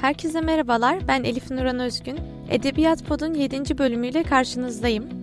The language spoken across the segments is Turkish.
Herkese merhabalar, ben Elif Nuran Özgün. Edebiyat Pod'un 7. bölümüyle karşınızdayım.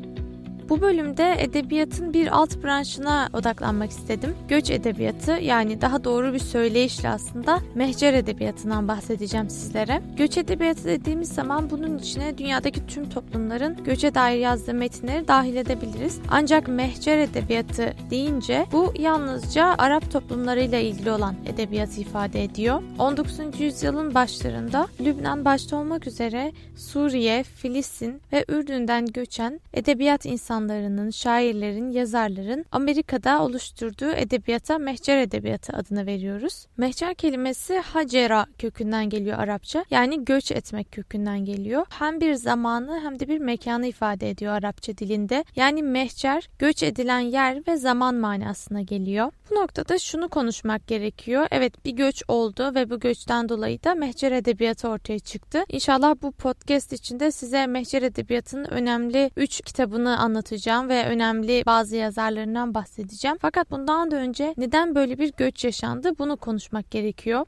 Bu bölümde edebiyatın bir alt branşına odaklanmak istedim. Göç edebiyatı yani daha doğru bir söyleyişle aslında mehcer edebiyatından bahsedeceğim sizlere. Göç edebiyatı dediğimiz zaman bunun içine dünyadaki tüm toplumların göçe dair yazdığı metinleri dahil edebiliriz. Ancak mehcer edebiyatı deyince bu yalnızca Arap toplumlarıyla ilgili olan edebiyatı ifade ediyor. 19. yüzyılın başlarında Lübnan başta olmak üzere Suriye, Filistin ve Ürdün'den göçen edebiyat insanları insanlarının, şairlerin, yazarların Amerika'da oluşturduğu edebiyata mehcer edebiyatı adını veriyoruz. Mehcer kelimesi hacera kökünden geliyor Arapça. Yani göç etmek kökünden geliyor. Hem bir zamanı hem de bir mekanı ifade ediyor Arapça dilinde. Yani mehcer göç edilen yer ve zaman manasına geliyor. Bu noktada şunu konuşmak gerekiyor. Evet bir göç oldu ve bu göçten dolayı da mehcer edebiyatı ortaya çıktı. İnşallah bu podcast içinde size mehcer edebiyatının önemli 3 kitabını anlatacağım ve önemli bazı yazarlarından bahsedeceğim. Fakat bundan da önce neden böyle bir göç yaşandı bunu konuşmak gerekiyor.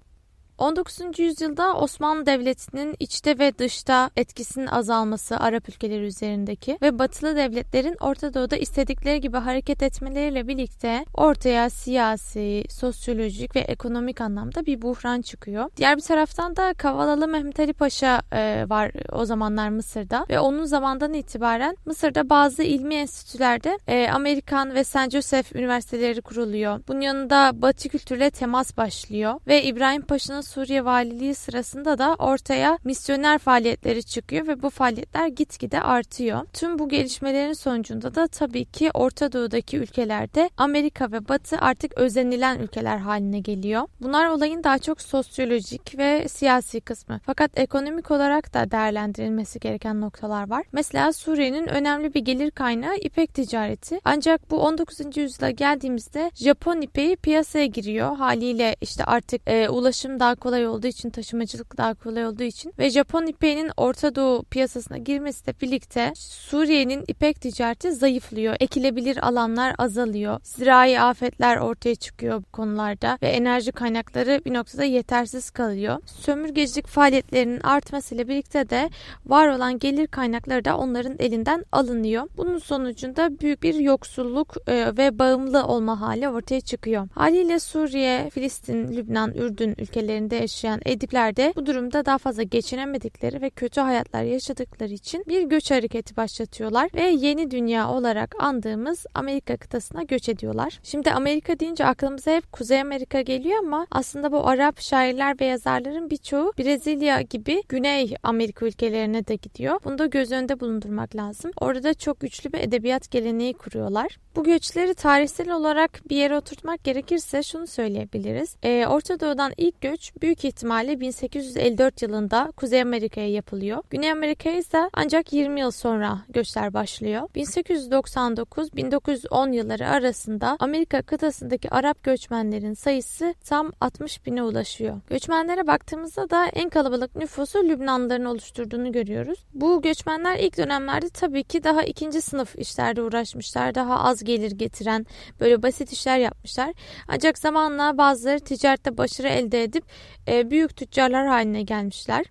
19. yüzyılda Osmanlı Devleti'nin içte ve dışta etkisinin azalması Arap ülkeleri üzerindeki ve batılı devletlerin Orta Doğu'da istedikleri gibi hareket etmeleriyle birlikte ortaya siyasi, sosyolojik ve ekonomik anlamda bir buhran çıkıyor. Diğer bir taraftan da Kavalalı Mehmet Ali Paşa e, var o zamanlar Mısır'da ve onun zamandan itibaren Mısır'da bazı ilmi enstitülerde e, Amerikan ve St. Joseph üniversiteleri kuruluyor. Bunun yanında Batı kültürle temas başlıyor ve İbrahim Paşa'nın Suriye valiliği sırasında da ortaya misyoner faaliyetleri çıkıyor ve bu faaliyetler gitgide artıyor. Tüm bu gelişmelerin sonucunda da tabii ki Orta Doğu'daki ülkelerde Amerika ve Batı artık özenilen ülkeler haline geliyor. Bunlar olayın daha çok sosyolojik ve siyasi kısmı. Fakat ekonomik olarak da değerlendirilmesi gereken noktalar var. Mesela Suriye'nin önemli bir gelir kaynağı ipek ticareti. Ancak bu 19. yüzyıla geldiğimizde Japon ipeği piyasaya giriyor. Haliyle işte artık e, ulaşım daha kolay olduğu için, taşımacılık daha kolay olduğu için ve Japon ipeğinin Orta Doğu piyasasına girmesiyle birlikte Suriye'nin ipek ticareti zayıflıyor. Ekilebilir alanlar azalıyor. Zirai afetler ortaya çıkıyor bu konularda ve enerji kaynakları bir noktada yetersiz kalıyor. Sömürgecilik faaliyetlerinin artmasıyla birlikte de var olan gelir kaynakları da onların elinden alınıyor. Bunun sonucunda büyük bir yoksulluk e, ve bağımlı olma hali ortaya çıkıyor. Haliyle Suriye, Filistin, Lübnan, Ürdün ülkelerinde yaşayan Edipler de bu durumda daha fazla geçinemedikleri ve kötü hayatlar yaşadıkları için bir göç hareketi başlatıyorlar ve yeni dünya olarak andığımız Amerika kıtasına göç ediyorlar. Şimdi Amerika deyince aklımıza hep Kuzey Amerika geliyor ama aslında bu Arap şairler ve yazarların birçoğu Brezilya gibi Güney Amerika ülkelerine de gidiyor. Bunu da göz önünde bulundurmak lazım. Orada çok güçlü bir edebiyat geleneği kuruyorlar. Bu göçleri tarihsel olarak bir yere oturtmak gerekirse şunu söyleyebiliriz. Ee, Orta Doğu'dan ilk göç büyük ihtimalle 1854 yılında Kuzey Amerika'ya yapılıyor. Güney Amerika'ya ise ancak 20 yıl sonra göçler başlıyor. 1899-1910 yılları arasında Amerika kıtasındaki Arap göçmenlerin sayısı tam 60 bine ulaşıyor. Göçmenlere baktığımızda da en kalabalık nüfusu Lübnanlıların oluşturduğunu görüyoruz. Bu göçmenler ilk dönemlerde tabii ki daha ikinci sınıf işlerde uğraşmışlar. Daha az gelir getiren böyle basit işler yapmışlar. Ancak zamanla bazıları ticarette başarı elde edip e, büyük tüccarlar haline gelmişler.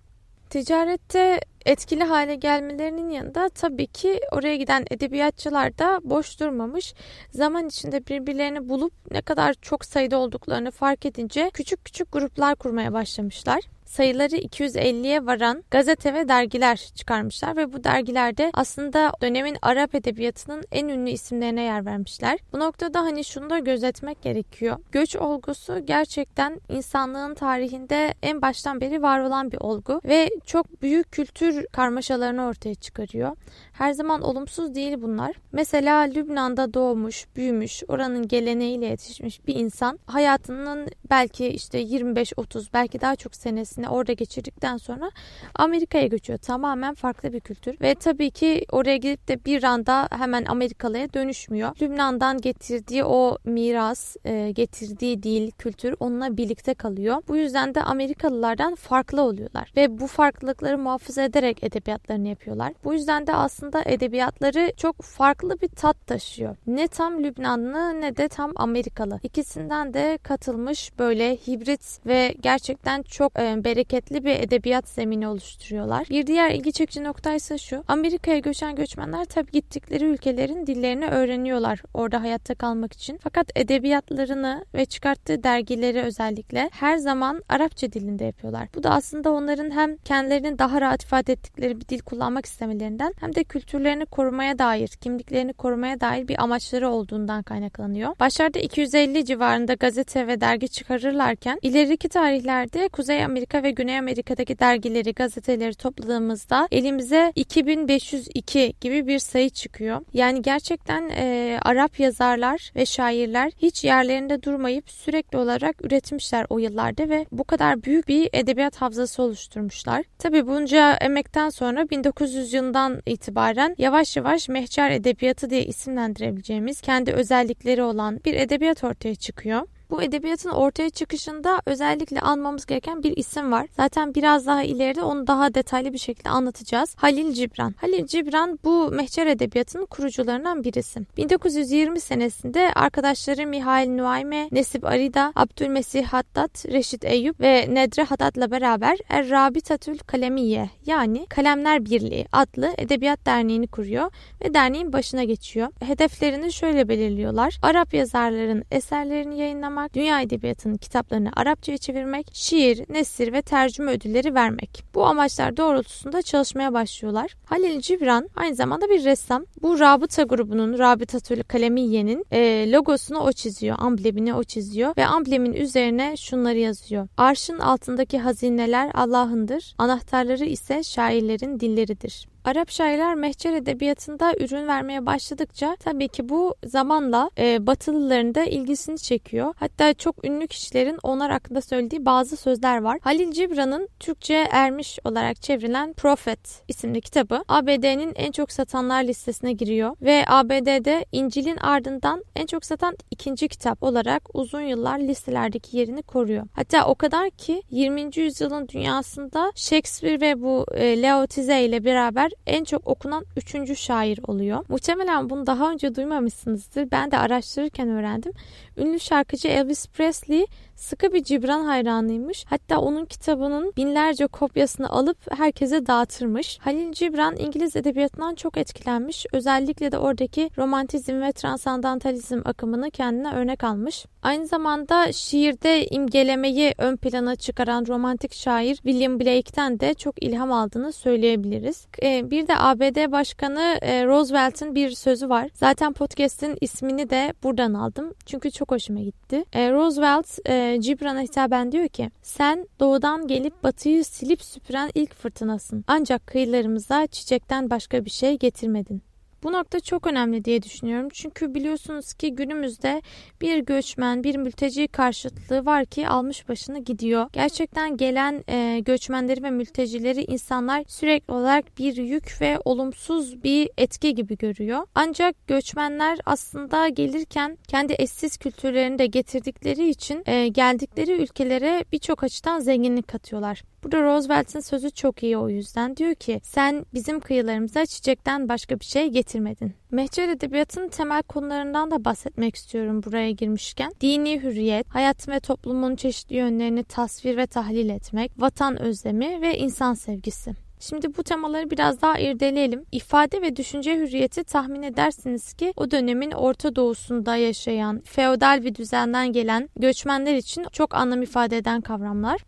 Ticarette etkili hale gelmelerinin yanında tabii ki oraya giden edebiyatçılar da boş durmamış. Zaman içinde birbirlerini bulup ne kadar çok sayıda olduklarını fark edince küçük küçük gruplar kurmaya başlamışlar sayıları 250'ye varan gazete ve dergiler çıkarmışlar ve bu dergilerde aslında dönemin Arap edebiyatının en ünlü isimlerine yer vermişler. Bu noktada hani şunu da gözetmek gerekiyor. Göç olgusu gerçekten insanlığın tarihinde en baştan beri var olan bir olgu ve çok büyük kültür karmaşalarını ortaya çıkarıyor. Her zaman olumsuz değil bunlar. Mesela Lübnan'da doğmuş, büyümüş, oranın geleneğiyle yetişmiş bir insan hayatının belki işte 25-30 belki daha çok senesi senesini orada geçirdikten sonra Amerika'ya göçüyor. Tamamen farklı bir kültür. Ve tabii ki oraya gidip de bir anda hemen Amerikalıya dönüşmüyor. Lübnan'dan getirdiği o miras, e, getirdiği dil, kültür onunla birlikte kalıyor. Bu yüzden de Amerikalılardan farklı oluyorlar. Ve bu farklılıkları muhafaza ederek edebiyatlarını yapıyorlar. Bu yüzden de aslında edebiyatları çok farklı bir tat taşıyor. Ne tam Lübnanlı ne de tam Amerikalı. İkisinden de katılmış böyle hibrit ve gerçekten çok e, bereketli bir edebiyat zemini oluşturuyorlar. Bir diğer ilgi çekici nokta ise şu. Amerika'ya göçen göçmenler tabii gittikleri ülkelerin dillerini öğreniyorlar orada hayatta kalmak için. Fakat edebiyatlarını ve çıkarttığı dergileri özellikle her zaman Arapça dilinde yapıyorlar. Bu da aslında onların hem kendilerini daha rahat ifade ettikleri bir dil kullanmak istemelerinden hem de kültürlerini korumaya dair, kimliklerini korumaya dair bir amaçları olduğundan kaynaklanıyor. Başlarda 250 civarında gazete ve dergi çıkarırlarken ileriki tarihlerde Kuzey Amerika ve Güney Amerika'daki dergileri, gazeteleri topladığımızda elimize 2502 gibi bir sayı çıkıyor. Yani gerçekten e, Arap yazarlar ve şairler hiç yerlerinde durmayıp sürekli olarak üretmişler o yıllarda ve bu kadar büyük bir edebiyat havzası oluşturmuşlar. Tabi bunca emekten sonra 1900 yılından itibaren yavaş yavaş mehcer edebiyatı diye isimlendirebileceğimiz kendi özellikleri olan bir edebiyat ortaya çıkıyor. Bu edebiyatın ortaya çıkışında özellikle anmamız gereken bir isim var. Zaten biraz daha ileride onu daha detaylı bir şekilde anlatacağız. Halil Cibran. Halil Cibran bu mehcer edebiyatının kurucularından birisi. 1920 senesinde arkadaşları Mihail Nuayme, Nesip Arida, Abdülmesih Haddad, Reşit Eyüp ve Nedre Haddad'la beraber Er Rabitatül Kalemiye yani Kalemler Birliği adlı edebiyat derneğini kuruyor ve derneğin başına geçiyor. Hedeflerini şöyle belirliyorlar. Arap yazarların eserlerini yayınlamak, yayınlamak, dünya edebiyatının kitaplarını Arapçaya çevirmek, şiir, nesir ve tercüme ödülleri vermek. Bu amaçlar doğrultusunda çalışmaya başlıyorlar. Halil Cibran aynı zamanda bir ressam. Bu Rabıta grubunun, Rabıtatül Kalemiye'nin e, logosunu o çiziyor, amblemini o çiziyor ve amblemin üzerine şunları yazıyor. Arşın altındaki hazineler Allah'ındır, anahtarları ise şairlerin dilleridir. Arap şairler mehcer edebiyatında ürün vermeye başladıkça tabii ki bu zamanla e, Batılıların da ilgisini çekiyor. Hatta çok ünlü kişilerin onlar hakkında söylediği bazı sözler var. Halil Cibran'ın Türkçe ermiş olarak çevrilen Prophet isimli kitabı ABD'nin en çok satanlar listesine giriyor ve ABD'de İncil'in ardından en çok satan ikinci kitap olarak uzun yıllar listelerdeki yerini koruyor. Hatta o kadar ki 20. yüzyılın dünyasında Shakespeare ve bu e, Laotize ile beraber en çok okunan üçüncü şair oluyor. Muhtemelen bunu daha önce duymamışsınızdır. Ben de araştırırken öğrendim. Ünlü şarkıcı Elvis Presley sıkı bir Cibran hayranıymış. Hatta onun kitabının binlerce kopyasını alıp herkese dağıtırmış. Halil Cibran İngiliz edebiyatından çok etkilenmiş. Özellikle de oradaki romantizm ve transandantalizm akımını kendine örnek almış. Aynı zamanda şiirde imgelemeyi ön plana çıkaran romantik şair William Blake'ten de çok ilham aldığını söyleyebiliriz. Ee, bir de ABD Başkanı e, Roosevelt'in bir sözü var. Zaten podcast'in ismini de buradan aldım. Çünkü çok hoşuma gitti. E, Roosevelt e, Cibran'a hitaben diyor ki sen doğudan gelip batıyı silip süpüren ilk fırtınasın. Ancak kıyılarımıza çiçekten başka bir şey getirmedin. Bu nokta çok önemli diye düşünüyorum. Çünkü biliyorsunuz ki günümüzde bir göçmen, bir mülteci karşıtlığı var ki almış başını gidiyor. Gerçekten gelen e, göçmenleri ve mültecileri insanlar sürekli olarak bir yük ve olumsuz bir etki gibi görüyor. Ancak göçmenler aslında gelirken kendi eşsiz kültürlerini de getirdikleri için e, geldikleri ülkelere birçok açıdan zenginlik katıyorlar. Burada Roosevelt'in sözü çok iyi o yüzden. Diyor ki sen bizim kıyılarımıza çiçekten başka bir şey getirmedin. Mehcer edebiyatının temel konularından da bahsetmek istiyorum buraya girmişken. Dini hürriyet, hayat ve toplumun çeşitli yönlerini tasvir ve tahlil etmek, vatan özlemi ve insan sevgisi. Şimdi bu temaları biraz daha irdeleyelim. İfade ve düşünce hürriyeti tahmin edersiniz ki o dönemin Orta Doğu'sunda yaşayan, feodal bir düzenden gelen göçmenler için çok anlam ifade eden kavramlar.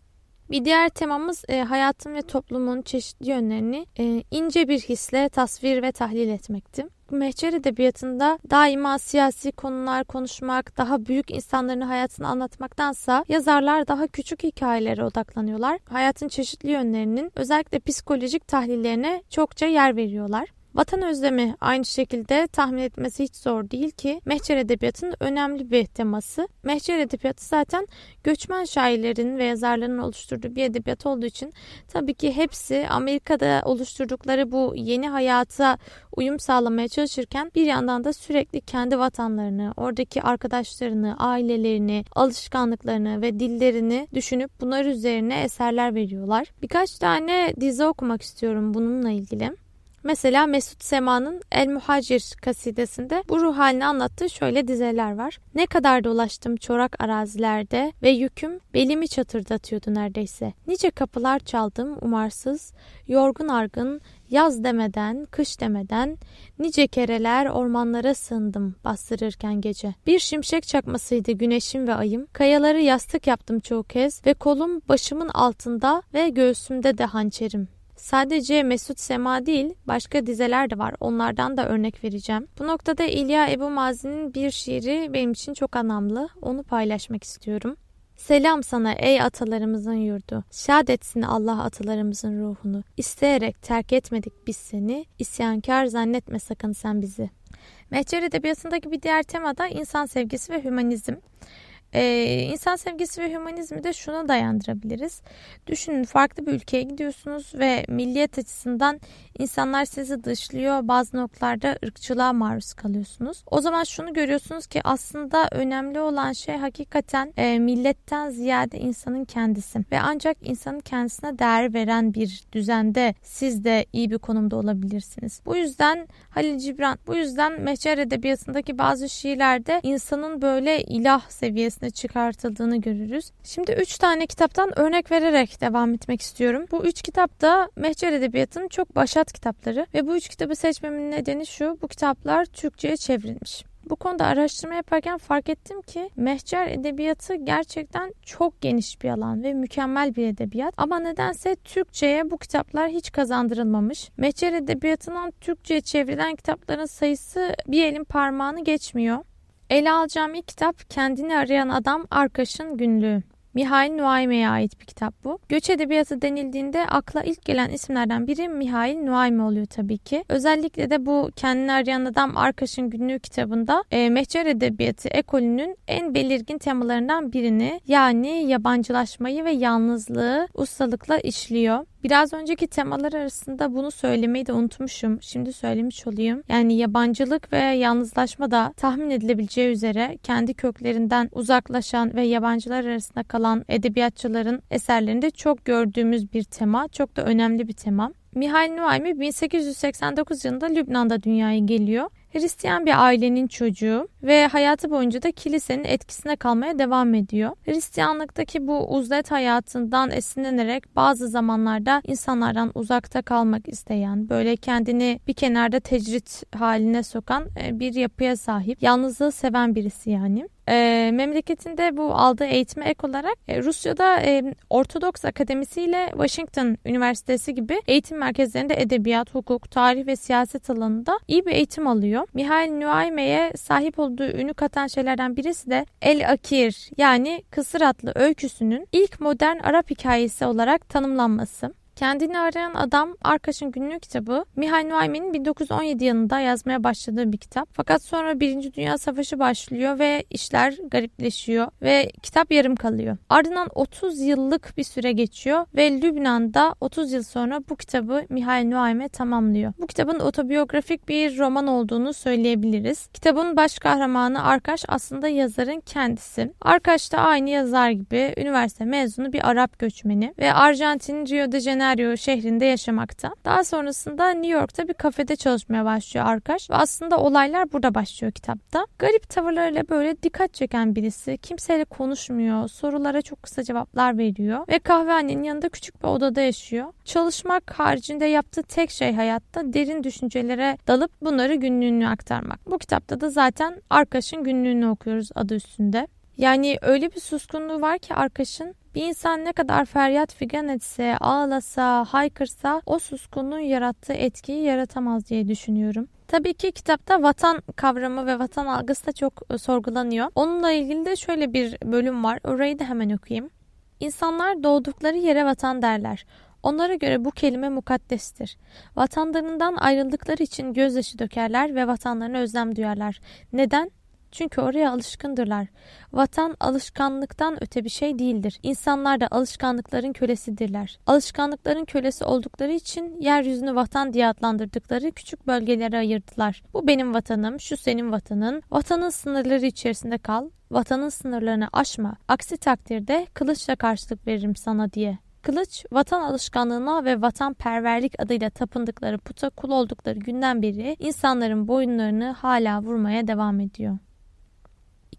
Bir diğer temamız e, hayatın ve toplumun çeşitli yönlerini e, ince bir hisle tasvir ve tahlil etmekti. Mehcer edebiyatında daima siyasi konular konuşmak, daha büyük insanların hayatını anlatmaktansa yazarlar daha küçük hikayelere odaklanıyorlar. Hayatın çeşitli yönlerinin özellikle psikolojik tahlillerine çokça yer veriyorlar. Vatan özlemi aynı şekilde tahmin etmesi hiç zor değil ki Mehcer Edebiyatı'nın önemli bir teması. Mehcer Edebiyatı zaten göçmen şairlerin ve yazarların oluşturduğu bir edebiyat olduğu için tabii ki hepsi Amerika'da oluşturdukları bu yeni hayata uyum sağlamaya çalışırken bir yandan da sürekli kendi vatanlarını, oradaki arkadaşlarını, ailelerini, alışkanlıklarını ve dillerini düşünüp bunlar üzerine eserler veriyorlar. Birkaç tane dizi okumak istiyorum bununla ilgili. Mesela Mesut Sema'nın El Muhacir kasidesinde bu ruh halini anlattığı şöyle dizeler var. Ne kadar dolaştım çorak arazilerde ve yüküm belimi çatırdatıyordu neredeyse. Nice kapılar çaldım umarsız, yorgun argın, yaz demeden, kış demeden, nice kereler ormanlara sığındım bastırırken gece. Bir şimşek çakmasıydı güneşim ve ayım. Kayaları yastık yaptım çoğu kez ve kolum başımın altında ve göğsümde de hançerim. Sadece Mesut Sema değil, başka dizeler de var. Onlardan da örnek vereceğim. Bu noktada İlya Ebu Mazi'nin bir şiiri benim için çok anlamlı. Onu paylaşmak istiyorum. Selam sana ey atalarımızın yurdu. Şad etsin Allah atalarımızın ruhunu. İsteyerek terk etmedik biz seni. İsyankar zannetme sakın sen bizi. Mehcer Edebiyatı'ndaki bir diğer tema da insan sevgisi ve hümanizm. Ee, insan sevgisi ve hümanizmi de şuna dayandırabiliriz. Düşünün farklı bir ülkeye gidiyorsunuz ve milliyet açısından insanlar sizi dışlıyor. Bazı noktalarda ırkçılığa maruz kalıyorsunuz. O zaman şunu görüyorsunuz ki aslında önemli olan şey hakikaten e, milletten ziyade insanın kendisi. Ve ancak insanın kendisine değer veren bir düzende siz de iyi bir konumda olabilirsiniz. Bu yüzden Halil Cibran, bu yüzden Mehcer Edebiyatı'ndaki bazı şiirlerde insanın böyle ilah seviyesi seviyesine çıkartıldığını görürüz. Şimdi üç tane kitaptan örnek vererek devam etmek istiyorum. Bu üç kitap da Mehcer Edebiyatı'nın çok başat kitapları ve bu üç kitabı seçmemin nedeni şu, bu kitaplar Türkçe'ye çevrilmiş. Bu konuda araştırma yaparken fark ettim ki mehcer edebiyatı gerçekten çok geniş bir alan ve mükemmel bir edebiyat. Ama nedense Türkçe'ye bu kitaplar hiç kazandırılmamış. Mehcer edebiyatından Türkçe'ye çevrilen kitapların sayısı bir elin parmağını geçmiyor. Ele alacağım ilk kitap Kendini Arayan Adam Arkaş'ın Günlüğü. Mihail Nuayme'ye ait bir kitap bu. Göç edebiyatı denildiğinde akla ilk gelen isimlerden biri Mihail Nuayme oluyor tabii ki. Özellikle de bu Kendini Arayan Adam Arkaş'ın Günlüğü kitabında e, Mehcer Edebiyatı ekolünün en belirgin temalarından birini yani yabancılaşmayı ve yalnızlığı ustalıkla işliyor. Biraz önceki temalar arasında bunu söylemeyi de unutmuşum. Şimdi söylemiş olayım. Yani yabancılık ve yalnızlaşma da tahmin edilebileceği üzere kendi köklerinden uzaklaşan ve yabancılar arasında kalan edebiyatçıların eserlerinde çok gördüğümüz bir tema. Çok da önemli bir tema. Mihail Nuaymi 1889 yılında Lübnan'da dünyaya geliyor. Hristiyan bir ailenin çocuğu ve hayatı boyunca da kilisenin etkisine kalmaya devam ediyor. Hristiyanlıktaki bu uzlet hayatından esinlenerek bazı zamanlarda insanlardan uzakta kalmak isteyen, böyle kendini bir kenarda tecrit haline sokan e, bir yapıya sahip, yalnızlığı seven birisi yani. E, memleketinde bu aldığı eğitime ek olarak e, Rusya'da e, Ortodoks Akademisi ile Washington Üniversitesi gibi eğitim merkezlerinde edebiyat, hukuk, tarih ve siyaset alanında iyi bir eğitim alıyor. Mihail Nuayme'ye sahip olduğu ünü katan şeylerden birisi de El Akir yani Kısır adlı öyküsünün ilk modern Arap hikayesi olarak tanımlanması. Kendini arayan adam Arkaş'ın günlük kitabı Mihail Nuaymi'nin 1917 yılında yazmaya başladığı bir kitap. Fakat sonra Birinci Dünya Savaşı başlıyor ve işler garipleşiyor ve kitap yarım kalıyor. Ardından 30 yıllık bir süre geçiyor ve Lübnan'da 30 yıl sonra bu kitabı Mihail Nuayme tamamlıyor. Bu kitabın otobiyografik bir roman olduğunu söyleyebiliriz. Kitabın baş kahramanı Arkaş aslında yazarın kendisi. Arkaş da aynı yazar gibi üniversite mezunu bir Arap göçmeni ve Arjantin Rio de Janeiro Rosario şehrinde yaşamakta. Daha sonrasında New York'ta bir kafede çalışmaya başlıyor Arkaş ve aslında olaylar burada başlıyor kitapta. Garip tavırlarıyla böyle dikkat çeken birisi. Kimseyle konuşmuyor, sorulara çok kısa cevaplar veriyor ve kahvehanenin yanında küçük bir odada yaşıyor. Çalışmak haricinde yaptığı tek şey hayatta derin düşüncelere dalıp bunları günlüğünü aktarmak. Bu kitapta da zaten Arkaş'ın günlüğünü okuyoruz adı üstünde. Yani öyle bir suskunluğu var ki Arkaş'ın bir insan ne kadar feryat figan etse, ağlasa, haykırsa o suskunluğun yarattığı etkiyi yaratamaz diye düşünüyorum. Tabii ki kitapta vatan kavramı ve vatan algısı da çok e, sorgulanıyor. Onunla ilgili de şöyle bir bölüm var. Orayı da hemen okuyayım. İnsanlar doğdukları yere vatan derler. Onlara göre bu kelime mukaddestir. Vatanlarından ayrıldıkları için gözyaşı dökerler ve vatanlarına özlem duyarlar. Neden? Çünkü oraya alışkındırlar. Vatan alışkanlıktan öte bir şey değildir. İnsanlar da alışkanlıkların kölesidirler. Alışkanlıkların kölesi oldukları için yeryüzünü vatan diye adlandırdıkları küçük bölgelere ayırdılar. Bu benim vatanım, şu senin vatanın. Vatanın sınırları içerisinde kal. Vatanın sınırlarını aşma. Aksi takdirde kılıçla karşılık veririm sana diye. Kılıç, vatan alışkanlığına ve vatanperverlik adıyla tapındıkları puta kul oldukları günden beri insanların boyunlarını hala vurmaya devam ediyor.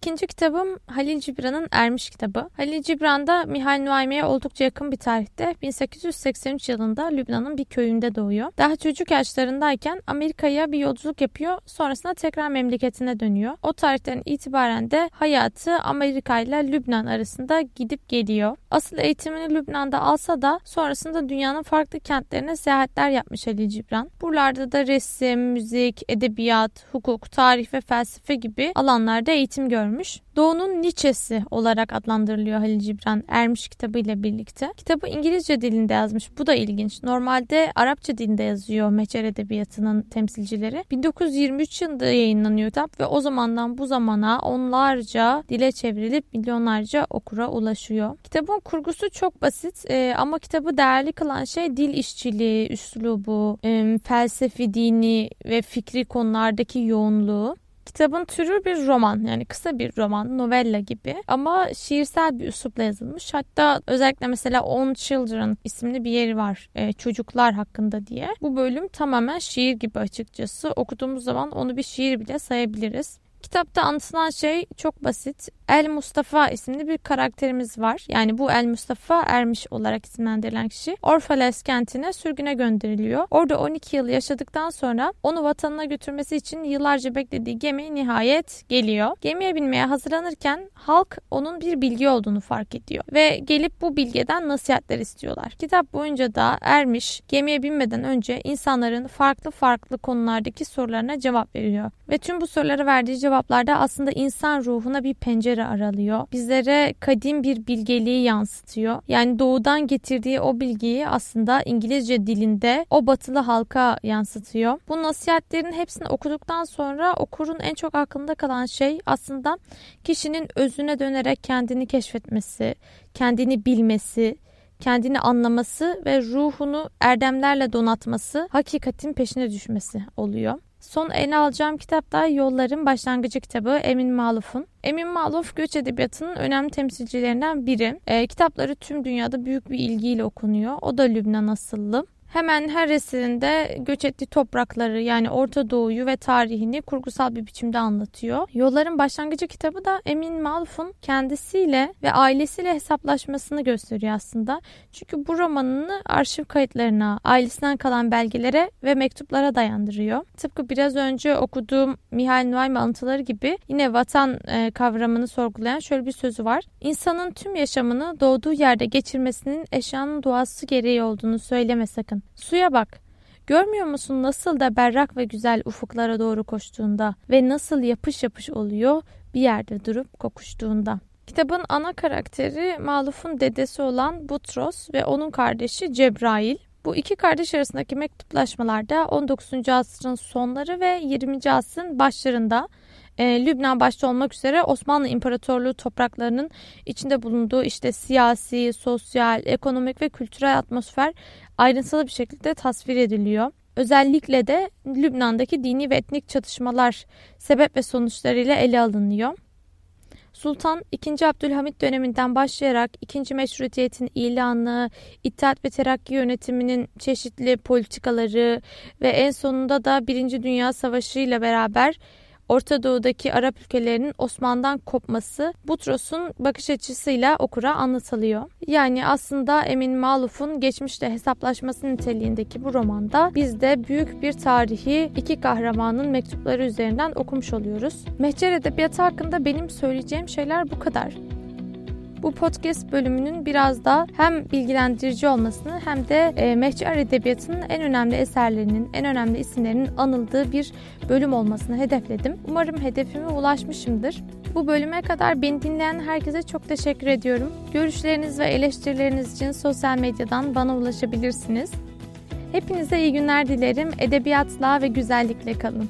İkinci kitabım Halil Cibran'ın Ermiş kitabı. Halil Cibran da Mihail Nuaymi'ye oldukça yakın bir tarihte 1883 yılında Lübnan'ın bir köyünde doğuyor. Daha çocuk yaşlarındayken Amerika'ya bir yolculuk yapıyor. Sonrasında tekrar memleketine dönüyor. O tarihten itibaren de hayatı Amerika ile Lübnan arasında gidip geliyor. Asıl eğitimini Lübnan'da alsa da sonrasında dünyanın farklı kentlerine seyahatler yapmış Halil Cibran. Buralarda da resim, müzik, edebiyat, hukuk, tarih ve felsefe gibi alanlarda eğitim görmüş görmüş. Doğu'nun Nietzsche'si olarak adlandırılıyor Halil Cibran Ermiş kitabı ile birlikte. Kitabı İngilizce dilinde yazmış. Bu da ilginç. Normalde Arapça dilinde yazıyor Meçer Edebiyatı'nın temsilcileri. 1923 yılında yayınlanıyor kitap ve o zamandan bu zamana onlarca dile çevrilip milyonlarca okura ulaşıyor. Kitabın kurgusu çok basit e, ama kitabı değerli kılan şey dil işçiliği, üslubu, e, felsefi, dini ve fikri konulardaki yoğunluğu. Kitabın türü bir roman yani kısa bir roman, novella gibi ama şiirsel bir üslupla yazılmış. Hatta özellikle mesela On Children isimli bir yeri var e, çocuklar hakkında diye. Bu bölüm tamamen şiir gibi açıkçası. Okuduğumuz zaman onu bir şiir bile sayabiliriz. Kitapta anlatılan şey çok basit. El Mustafa isimli bir karakterimiz var. Yani bu El Mustafa Ermiş olarak isimlendirilen kişi Orfales kentine sürgüne gönderiliyor. Orada 12 yıl yaşadıktan sonra onu vatanına götürmesi için yıllarca beklediği gemi nihayet geliyor. Gemiye binmeye hazırlanırken halk onun bir bilgi olduğunu fark ediyor ve gelip bu bilgeden nasihatler istiyorlar. Kitap boyunca da Ermiş gemiye binmeden önce insanların farklı farklı konulardaki sorularına cevap veriyor. Ve tüm bu sorulara verdiği cevaplarda aslında insan ruhuna bir pencere aralıyor. Bizlere kadim bir bilgeliği yansıtıyor. Yani doğudan getirdiği o bilgiyi aslında İngilizce dilinde o batılı halka yansıtıyor. Bu nasihatlerin hepsini okuduktan sonra okurun en çok aklında kalan şey aslında kişinin özüne dönerek kendini keşfetmesi, kendini bilmesi, kendini anlaması ve ruhunu erdemlerle donatması, hakikatin peşine düşmesi oluyor. Son ele alacağım kitap da Yolların Başlangıcı kitabı Emin Maluf'un. Emin Maluf göç edebiyatının önemli temsilcilerinden biri. E, kitapları tüm dünyada büyük bir ilgiyle okunuyor. O da Lübnan asıllı. Hemen her eserinde göç ettiği toprakları yani Orta Doğu'yu ve tarihini kurgusal bir biçimde anlatıyor. Yolların Başlangıcı kitabı da Emin Malf'un kendisiyle ve ailesiyle hesaplaşmasını gösteriyor aslında. Çünkü bu romanını arşiv kayıtlarına, ailesinden kalan belgelere ve mektuplara dayandırıyor. Tıpkı biraz önce okuduğum Mihail Nuaymi alıntıları gibi yine vatan e, kavramını sorgulayan şöyle bir sözü var. İnsanın tüm yaşamını doğduğu yerde geçirmesinin eşyanın doğası gereği olduğunu söyleme sakın. Suya bak. Görmüyor musun nasıl da berrak ve güzel ufuklara doğru koştuğunda ve nasıl yapış yapış oluyor bir yerde durup kokuştuğunda. Kitabın ana karakteri Maluf'un dedesi olan Butros ve onun kardeşi Cebrail. Bu iki kardeş arasındaki mektuplaşmalarda 19. asrın sonları ve 20. asrın başlarında e, Lübnan başta olmak üzere Osmanlı İmparatorluğu topraklarının içinde bulunduğu işte siyasi, sosyal, ekonomik ve kültürel atmosfer ayrıntılı bir şekilde tasvir ediliyor. Özellikle de Lübnan'daki dini ve etnik çatışmalar sebep ve sonuçlarıyla ele alınıyor. Sultan 2. Abdülhamit döneminden başlayarak 2. Meşrutiyetin ilanı, İttihat ve Terakki yönetiminin çeşitli politikaları ve en sonunda da 1. Dünya Savaşı ile beraber Orta Doğu'daki Arap ülkelerinin Osman'dan kopması Butros'un bakış açısıyla okura anlatılıyor. Yani aslında Emin Maluf'un geçmişte hesaplaşması niteliğindeki bu romanda biz de büyük bir tarihi iki kahramanın mektupları üzerinden okumuş oluyoruz. Mehcer Edebiyatı hakkında benim söyleyeceğim şeyler bu kadar. Bu podcast bölümünün biraz da hem bilgilendirici olmasını hem de e, Mehcer Edebiyatı'nın en önemli eserlerinin, en önemli isimlerinin anıldığı bir bölüm olmasını hedefledim. Umarım hedefime ulaşmışımdır. Bu bölüme kadar beni dinleyen herkese çok teşekkür ediyorum. Görüşleriniz ve eleştirileriniz için sosyal medyadan bana ulaşabilirsiniz. Hepinize iyi günler dilerim. Edebiyatla ve güzellikle kalın.